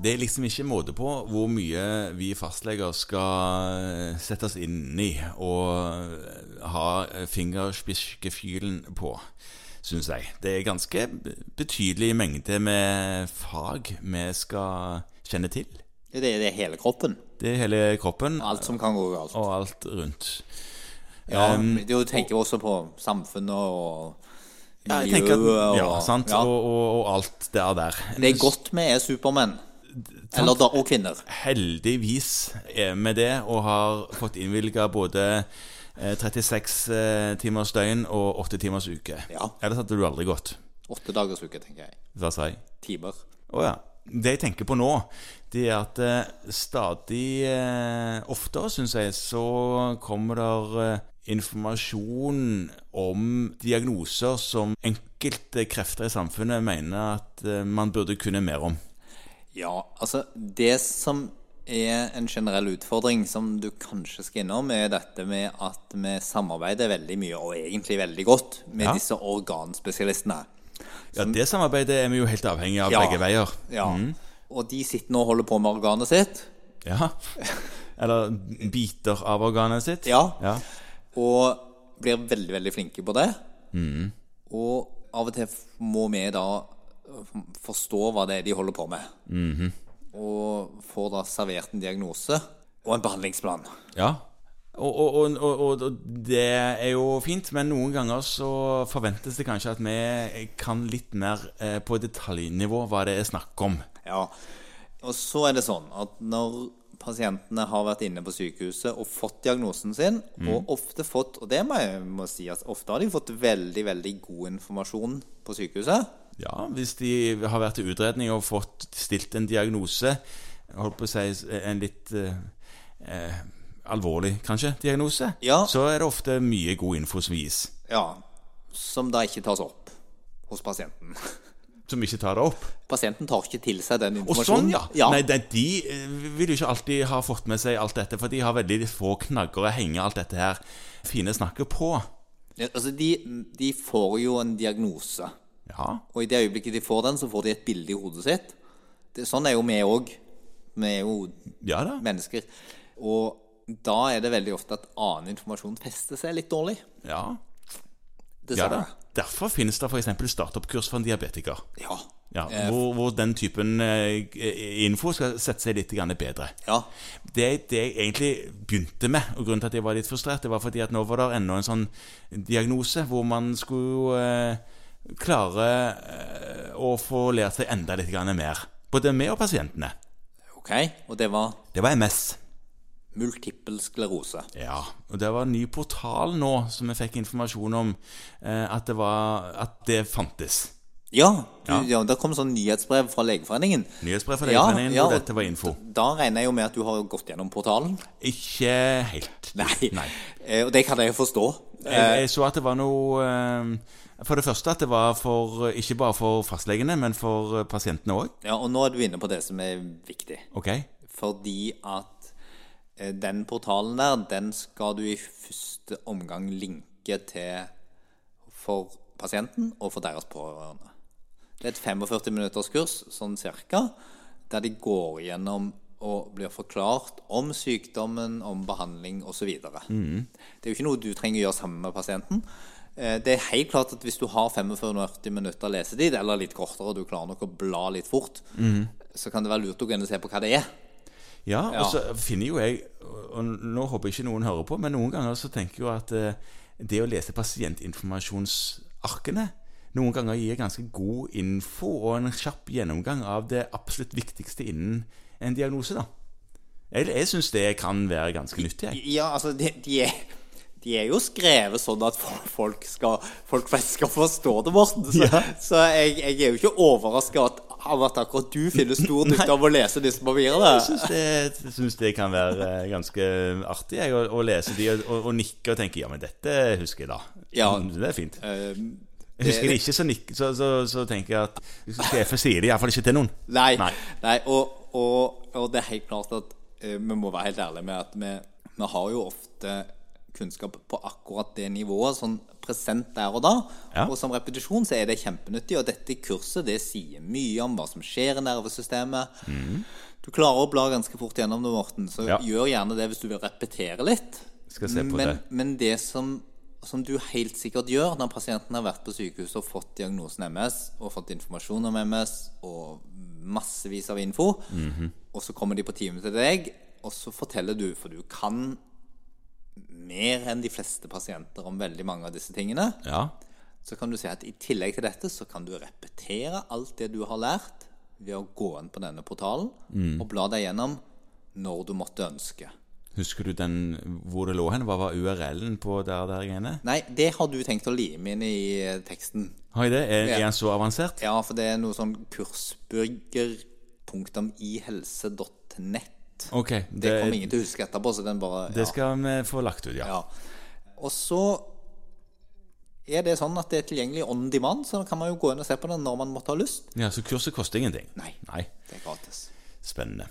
Det er liksom ikke måte på hvor mye vi fastleger skal eh, sette oss inn i og eh, ha fingerspiskefylen på, syns jeg. Det er ganske betydelig mengde med fag vi skal kjenne til. Det er, det er hele kroppen. Det er hele kroppen Alt som kan gå galt. og alt rundt. Ja, Um, du tenker jo også på samfunnet og Ja, miljøet og ja, sant? ja. Og, og, og alt det er der. Det er godt vi er supermenn. Eller da, og kvinner. Heldigvis er vi det, og har fått innvilga både eh, 36 eh, timers døgn og 8 timers uke. Ja. Ellers hadde du aldri gått. Åtte dagers uke, tenker jeg. Hva sa jeg? Timer. Å ja. Det jeg tenker på nå, det er at eh, stadig eh, oftere, syns jeg, så kommer der eh, informasjon om diagnoser som enkelte krefter i samfunnet mener at eh, man burde kunne mer om. Ja, altså Det som er en generell utfordring som du kanskje skal innom, er dette med at vi samarbeider veldig mye, og egentlig veldig godt, med Ja. disse organspesialistene. Ja, Det samarbeidet er vi jo helt avhengig av Ja. begge veier. Ja. Og de sitter nå og holder på med organet sitt. Ja. Eller biter av organet sitt. Ja. ja. Og blir veldig, veldig flinke på det. Og av og til må vi da f- forstå hva det er de holder på med. Og får da servert en diagnose og en behandlingsplan. Ja. Og, og, og, og, det er jo fint, men noen ganger så forventes det kanskje at vi kan litt mer eh, på detaljnivå hva det er snakk om. Ja. Og så er det sånn at når pasientene har vært inne på sykehuset og fått diagnosen sin, og ofte fått Og det må jeg må si at ofte har de fått veldig, veldig god informasjon på sykehuset. Ja, hvis de har vært til utredning og fått stilt en diagnose, holdt på å si en litt eh, eh, alvorlig, kanskje, diagnose, Ja. så er det ofte mye god info som gis. Ja. Som da ikke tas opp hos pasienten. Som ikke tar det opp. Pasienten tar ikke til seg den Og informasjonen. sånn, ja. Nei, de, de eh, vil jo ikke alltid ha fått med seg alt dette, for de har veldig få knagger å henge alt dette her fine snakket på. Ja, Altså, de, de får jo en diagnose. Ja, Og i det øyeblikket de får den, så får de et bilde i hodet sitt. Det, sånn er jo vi òg. Vi er jo ja mennesker. Og da er det veldig ofte at annen informasjon fester seg litt dårlig. Ja, Dessverre. Ja, Derfor finnes det f.eks. startup-kurs for en diabetiker. Ja. Ja, Eh, hvor, hvor den typen eh, info skal sette seg litt bedre. ja. Det, det jeg egentlig begynte med, og grunnen til at jeg var litt frustrert, det var fordi at nå var det enda en sånn diagnose hvor man skulle eh, klare eh, å få lært seg enda litt mer. Både vi og pasientene. Ok. Og det var Det var MS. Multiple sklerose. Ja, og det var en ny portal nå som vi fikk informasjon om eh, at, det var, at det fantes. Ja, du, Ja. ja. det kom sånn nyhetsbrev fra Legeforeningen. Nyhetsbrev fra Legeforeningen ja, og dette var info. Da regner jeg jo med at du har gått gjennom portalen. Ikke helt. Nei. Nei. Eh, og det kan jeg jo forstå. Jeg, jeg så at det var noe eh, For det første at det var for ikke bare for fastlegene, men for eh, pasientene òg. Ja, og nå er du inne på det som er viktig. Ok. Fordi at eh, den portalen der, den skal du i første omgang linke til for pasienten og for deres pårørende. Det er et 45 minutters kurs, sånn cirka, der de går gjennom og blir forklart om sykdommen, om behandling osv. Mm. Det er jo ikke noe du trenger å gjøre sammen med pasienten. Eh, Det er helt klart at hvis du har 45 minutter lesetid, eller litt kortere, og du klarer nok å bla litt fort, så kan det være lurt å gå inn og se på hva det er. Ja, Ja. og så finner jo jeg Og nå håper jeg ikke noen hører på, men noen ganger så tenker jeg jo at eh, det å lese pasientinformasjonsarkene noen ganger gir ganske god info og en kjapp gjennomgang av det absolutt viktigste innen en diagnose, da. Jeg, jeg syns det kan være ganske nyttig. Jeg. Ja, altså, de, de, er, de er jo skrevet sånn at folk, skal, folk skal forstå det, Morten. Så, Ja. så jeg, jeg er jo ikke overraska av at akkurat du finner stor nytte av å lese disse papirene. Jeg syns det, synes det kan være eh, ganske artig jeg, å, å lese de og, og, og nikke og tenke ja, men dette husker jeg da. Ja. Det er fint. Eh, Jeg husker ikke, så, nikk, så, så, så tenker jeg at sjefen sier det iallfall ikke til noen. Nei. Nei. nei. og, og, og det er helt klart at uh, vi må være helt ærlige med at vi, vi har jo ofte kunnskap på akkurat det nivået, sånn present der og da. Ja. Og som repetisjon så er det kjempenyttig, og dette kurset det sier mye om hva som skjer i nervesystemet. Du klarer å bla ganske fort gjennom det, Morten, så Ja. gjør gjerne det hvis du vil repetere litt. Skal se på men, det. Men det som, som du helt sikkert gjør når pasienten har vært på sykehuset og fått diagnosen MS, og fått informasjon om MS og massevis av info, Mhm. og så kommer de på time til deg, og så forteller du, for du kan mer enn de fleste pasienter om veldig mange av disse tingene, Ja. så kan du si at i tillegg til dette så kan du repetere alt det du har lært ved å gå inn på denne portalen Mm. og bla deg gjennom når du måtte ønske. Husker du den hvor det lå hen? Hva var URL-en på der der greiene? Nei, det har du tenkt å lime inn i eh, teksten. Har jeg det? Er, er den så avansert? Ja, for det er noe sånn kursburger.ihelse.nett. Ok, Det det, kommer ingen til å huske etterpå, så den bare det skal vi få lagt ut, ja. ja. Og så er det sånn at det er tilgjengelig on demand, så da kan man jo gå inn og se på det når man måtte ha lyst. Ja, Så kurset koster ingenting? Nei, Nei. det er gratis. Spennende.